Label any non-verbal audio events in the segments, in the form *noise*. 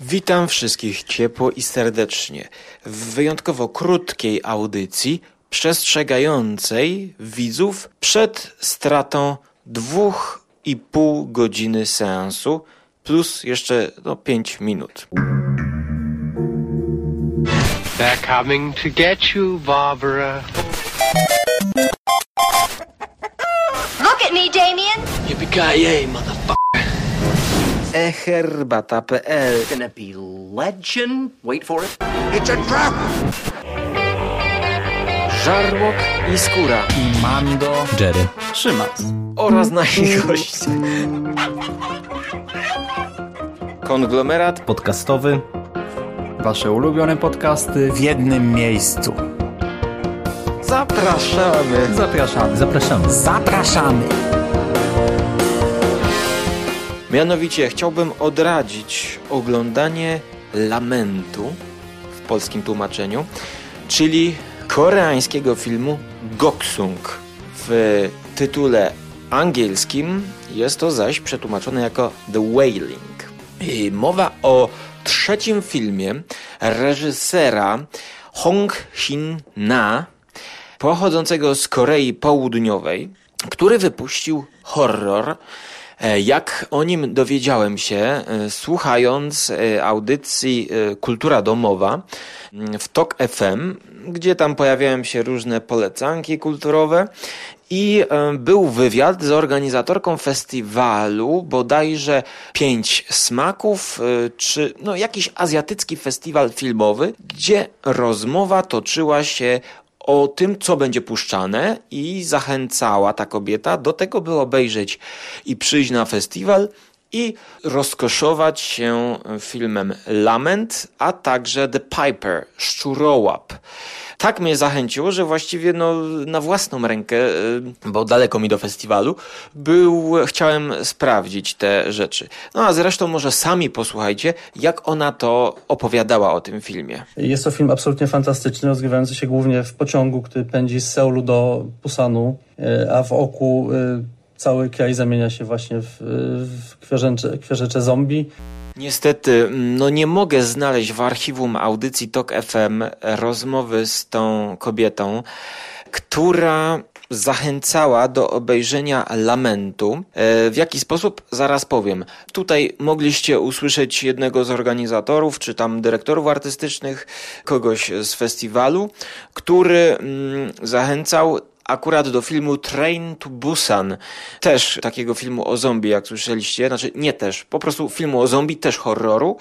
Witam wszystkich ciepło i serdecznie w wyjątkowo krótkiej audycji przestrzegającej widzów przed stratą dwóch i pół godziny seansu plus jeszcze no, pięć minut. They're coming to get you, Barbara. Look at me, Damien. Yippee-ki-yay, motherfucker! eherbata.pl gonna be legend. Wait for it. Żarłok i skóra i Mando, Jerry, Szymas. oraz nasi goście. Konglomerat podcastowy. Wasze ulubione podcasty w jednym miejscu. zapraszamy. Zapraszamy. Zapraszamy. Zapraszamy. Mianowicie chciałbym odradzić oglądanie Lamentu w polskim tłumaczeniu, czyli koreańskiego filmu Goksung. W tytule angielskim jest to zaś przetłumaczone jako The Wailing. I mowa o trzecim filmie reżysera Hong Shin-na, pochodzącego z Korei Południowej, który wypuścił horror Jak o nim dowiedziałem się, e, słuchając e, audycji Kultura Domowa mm, w TOK FM, gdzie tam pojawiają się różne polecanki kulturowe i był wywiad z organizatorką festiwalu, bodajże Pięć Smaków, czy no, jakiś azjatycki festiwal filmowy, gdzie rozmowa toczyła się o tym, co będzie puszczane i zachęcała ta kobieta do tego, by obejrzeć i przyjść na festiwal i rozkoszować się filmem Lament, a także The Piper, Szczurołap tak mnie zachęciło, że właściwie no, na własną rękę, y, bo daleko mi do festiwalu, był, chciałem sprawdzić te rzeczy. No a zresztą może sami posłuchajcie, jak ona to opowiadała o tym filmie. Jest to film absolutnie fantastyczny, rozgrywający się głównie w pociągu, który pędzi z Seulu do Pusanu, y, a w oku y, cały kraj zamienia się właśnie w, w kwierzecze zombie. Niestety, no nie mogę znaleźć w archiwum audycji TOK FM rozmowy z tą kobietą, która zachęcała do obejrzenia lamentu. E, w jaki sposób? Zaraz powiem. Tutaj mogliście usłyszeć jednego z organizatorów, czy tam dyrektorów artystycznych, kogoś z festiwalu, który mm, zachęcał akurat do filmu Train to Busan, też takiego filmu o zombie, jak słyszeliście, znaczy nie też, po prostu filmu o zombie, też horroru,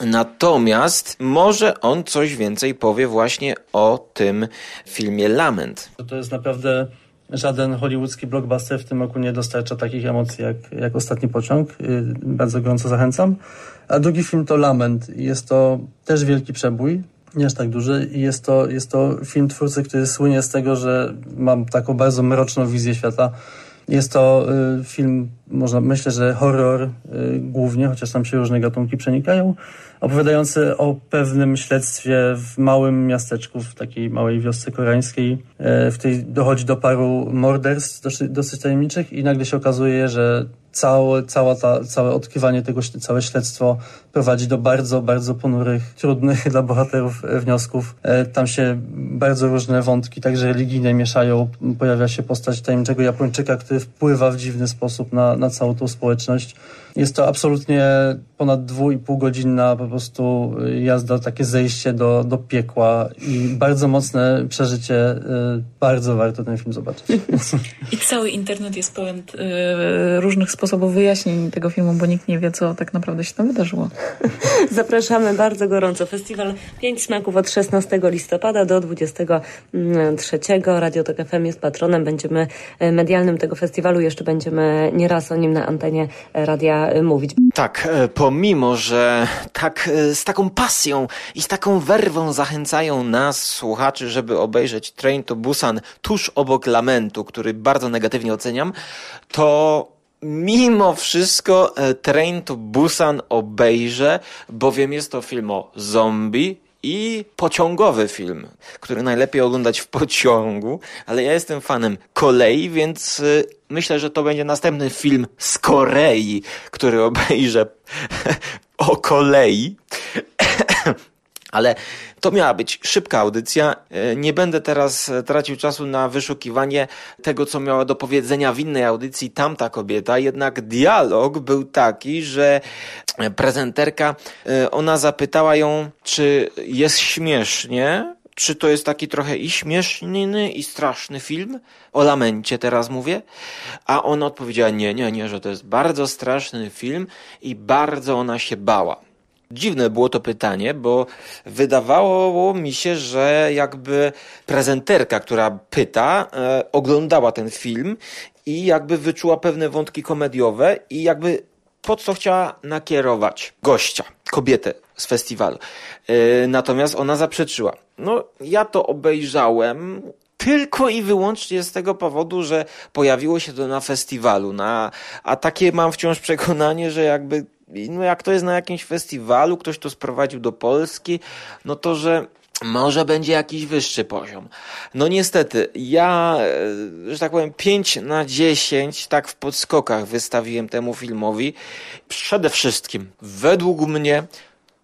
natomiast może on coś więcej powie właśnie o tym filmie Lament. To jest naprawdę żaden hollywoodzki blockbuster w tym roku nie dostarcza takich emocji jak, jak Ostatni Pociąg. Y, bardzo gorąco zachęcam. A drugi film to Lament. Jest to też wielki przebój nie aż tak duży i jest to, jest to film twórcy, który słynie z tego, że mam taką bardzo mroczną wizję świata. Jest to y, film, można myślę, że horror y, głównie, chociaż tam się różne gatunki przenikają, opowiadający o pewnym śledztwie w małym miasteczku, w takiej małej wiosce koreańskiej, y, w której dochodzi do paru morderstw dosyć, dosyć tajemniczych i nagle się okazuje, że całe, cała ta, całe odkrywanie tego, całe śledztwo prowadzi do bardzo, bardzo ponurych, trudnych *laughs* dla bohaterów e, wniosków. E, tam się bardzo różne wątki, także religijne mieszają. Pojawia się postać tajemniczego Japończyka, który wpływa w dziwny sposób na, na całą tą społeczność. Jest to absolutnie ponad dwu i pół godzinna po prostu jazda, takie zejście do, do piekła i bardzo mocne przeżycie. Y, bardzo warto ten film zobaczyć. *laughs* I cały internet jest pełen y, różnych sposobów wyjaśnień tego filmu, bo nikt nie wie, co tak naprawdę się tam wydarzyło. *laughs* Zapraszamy bardzo gorąco. Festiwal Pięć Smaków od 16 listopada do 23. Radio Tok FM jest patronem. Będziemy y, medialnym tego festiwalu. Jeszcze będziemy nieraz o nim na antenie radia mówić. Tak, e, pomimo, że tak e, z taką pasją i z taką werwą zachęcają nas, słuchaczy, żeby obejrzeć Train to Busan tuż obok Lamentu, który bardzo negatywnie oceniam, to mimo wszystko e, Train to Busan obejrzę, bowiem jest to film o zombie, i pociągowy film, który najlepiej oglądać w pociągu, ale ja jestem fanem kolei, więc y, myślę, że to będzie następny film z Korei, który obejrzę *laughs* o kolei. Ale to miała być szybka audycja. E, Nie będę teraz e, tracił czasu na wyszukiwanie tego, co miała do powiedzenia w innej audycji tamta kobieta. Jednak dialog był taki, że prezenterka, e, ona zapytała ją, czy jest śmiesznie, czy to jest taki trochę i śmieszny, i straszny film? O lamencie teraz mówię. A ona odpowiedziała nie, nie, nie, że to jest bardzo straszny film i bardzo ona się bała. Dziwne było to pytanie, bo wydawało mi się, że jakby prezenterka, która pyta, e, oglądała ten film i jakby wyczuła pewne wątki komediowe i jakby pod co chciała nakierować gościa, kobietę z festiwalu. E, natomiast ona zaprzeczyła. No, ja to obejrzałem tylko i wyłącznie z tego powodu, że pojawiło się to na festiwalu. Na, a takie mam wciąż przekonanie, że jakby no jak to jest na jakimś festiwalu, ktoś to sprowadził do Polski, no to że może będzie jakiś wyższy poziom. No niestety, ja, e, że tak powiem, 5 na 10 tak w podskokach wystawiłem temu filmowi. Przede wszystkim, według mnie,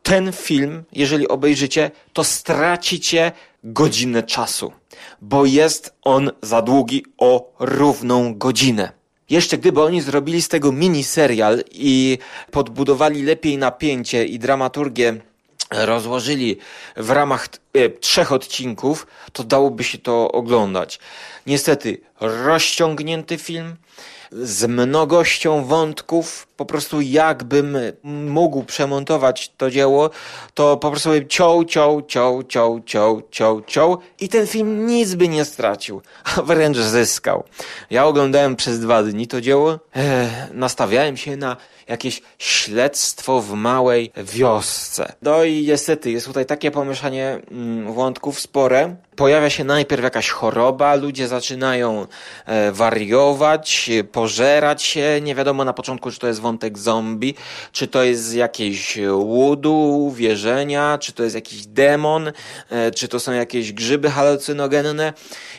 ten film, jeżeli obejrzycie, to stracicie godzinę czasu, bo jest on za długi o równą godzinę. Jeszcze gdyby oni zrobili z tego mini serial i podbudowali lepiej napięcie i dramaturgię rozłożyli w ramach e, trzech odcinków, to dałoby się to oglądać. Niestety, rozciągnięty film z mnogością wątków, po prostu jakbym mógł przemontować to dzieło, to po prostu bym ciął, ciął, ciął, ciął, ciął, ciął, ciął i ten film nic by nie stracił, *laughs* a wręcz zyskał. Ja oglądałem przez dwa dni to dzieło, e, nastawiałem się na jakieś śledztwo w małej wiosce. No i niestety jest tutaj takie pomieszanie mm, wątków spore. Pojawia się najpierw jakaś choroba, ludzie zaczynają e, wariować, pożerać się. Nie wiadomo na początku, czy to jest wątek zombie, czy to jest jakieś łudu, wierzenia, czy to jest jakiś demon, e, czy to są jakieś grzyby halucynogenne.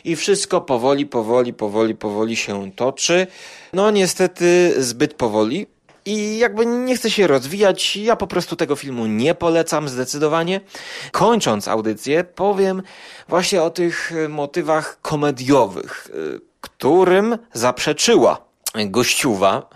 I wszystko powoli, powoli, powoli, powoli się toczy. No niestety zbyt powoli. I jakby nie chcę się rozwijać, ja po prostu tego filmu nie polecam zdecydowanie. Kończąc audycję, powiem właśnie o tych e, motywach komediowych, e, którym zaprzeczyła gościuwa.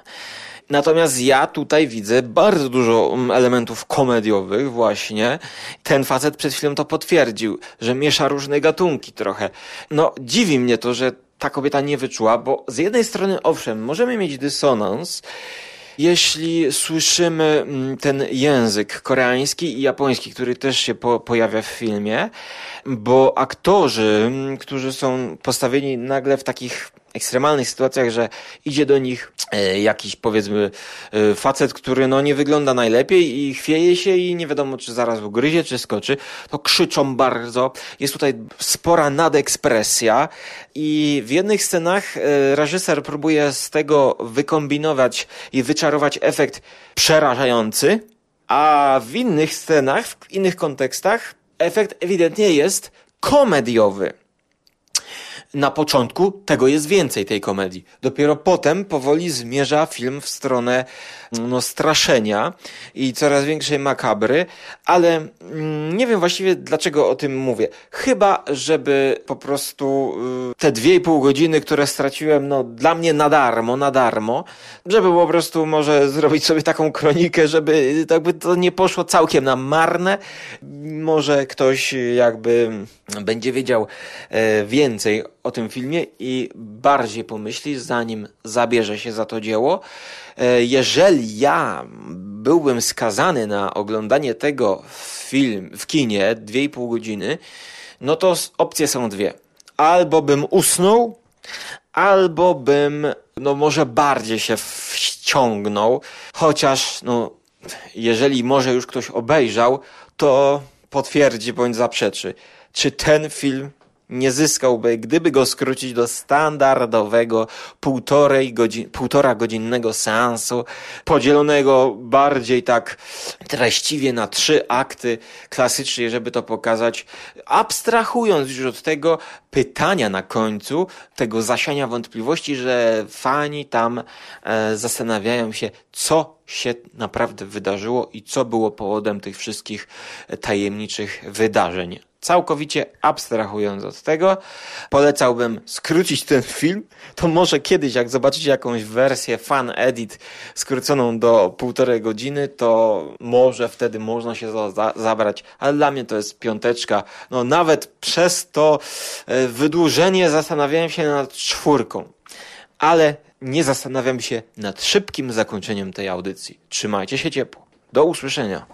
Natomiast ja tutaj widzę bardzo dużo mm, elementów komediowych właśnie. Ten facet przed chwilą to potwierdził, że miesza różne gatunki trochę. No, dziwi mnie to, że ta kobieta nie wyczuła, bo z jednej strony, owszem, możemy mieć dysonans, jeśli słyszymy mm, ten język koreański i japoński, który też się po, pojawia w filmie, bo aktorzy, mm, którzy są postawieni nagle w takich ekstremalnych sytuacjach, że idzie do nich e, jakiś powiedzmy e, facet, który no nie wygląda najlepiej i chwieje się i nie wiadomo czy zaraz ugryzie, czy skoczy, to krzyczą bardzo. Jest tutaj spora nadekspresja i w jednych scenach e, reżyser próbuje z tego wykombinować i wyczarować efekt przerażający, a w innych scenach, w innych kontekstach efekt ewidentnie jest komediowy na początku tego jest więcej tej komedii. Dopiero potem powoli zmierza film w stronę no, straszenia i coraz większej makabry, ale mm, nie wiem właściwie dlaczego o tym mówię. Chyba, żeby po prostu y, te dwie i pół godziny, które straciłem, no dla mnie na darmo, na darmo, żeby po prostu może zrobić sobie taką kronikę, żeby jakby to nie poszło całkiem na marne. Może ktoś jakby będzie wiedział e, więcej o tym filmie i bardziej pomyśli, zanim zabierze się za to dzieło. E, jeżeli ja byłbym skazany na oglądanie tego film w kinie 2,5 godziny, no to opcje są dwie. Albo bym usnął, albo bym, no może bardziej się wciągnął, chociaż, no, jeżeli może już ktoś obejrzał, to potwierdzi bądź zaprzeczy. Czy ten film nie zyskałby, gdyby go skrócić do standardowego półtorej godzin, półtora godzinnego seansu, podzielonego bardziej tak treściwie na trzy akty klasycznie, żeby to pokazać, abstrahując już od tego pytania na końcu, tego zasiania wątpliwości, że fani tam e, zastanawiają się, co się naprawdę wydarzyło i co było powodem tych wszystkich tajemniczych wydarzeń. Całkowicie abstrahując od tego, polecałbym skrócić ten film. To może kiedyś, jak zobaczycie jakąś wersję fan edit skróconą do półtorej godziny, to może wtedy można się za, zabrać. Ale dla mnie to jest piąteczka. No nawet przez to e, wydłużenie zastanawiałem się nad czwórką. Ale nie zastanawiam się nad szybkim zakończeniem tej audycji. Trzymajcie się ciepło. Do usłyszenia.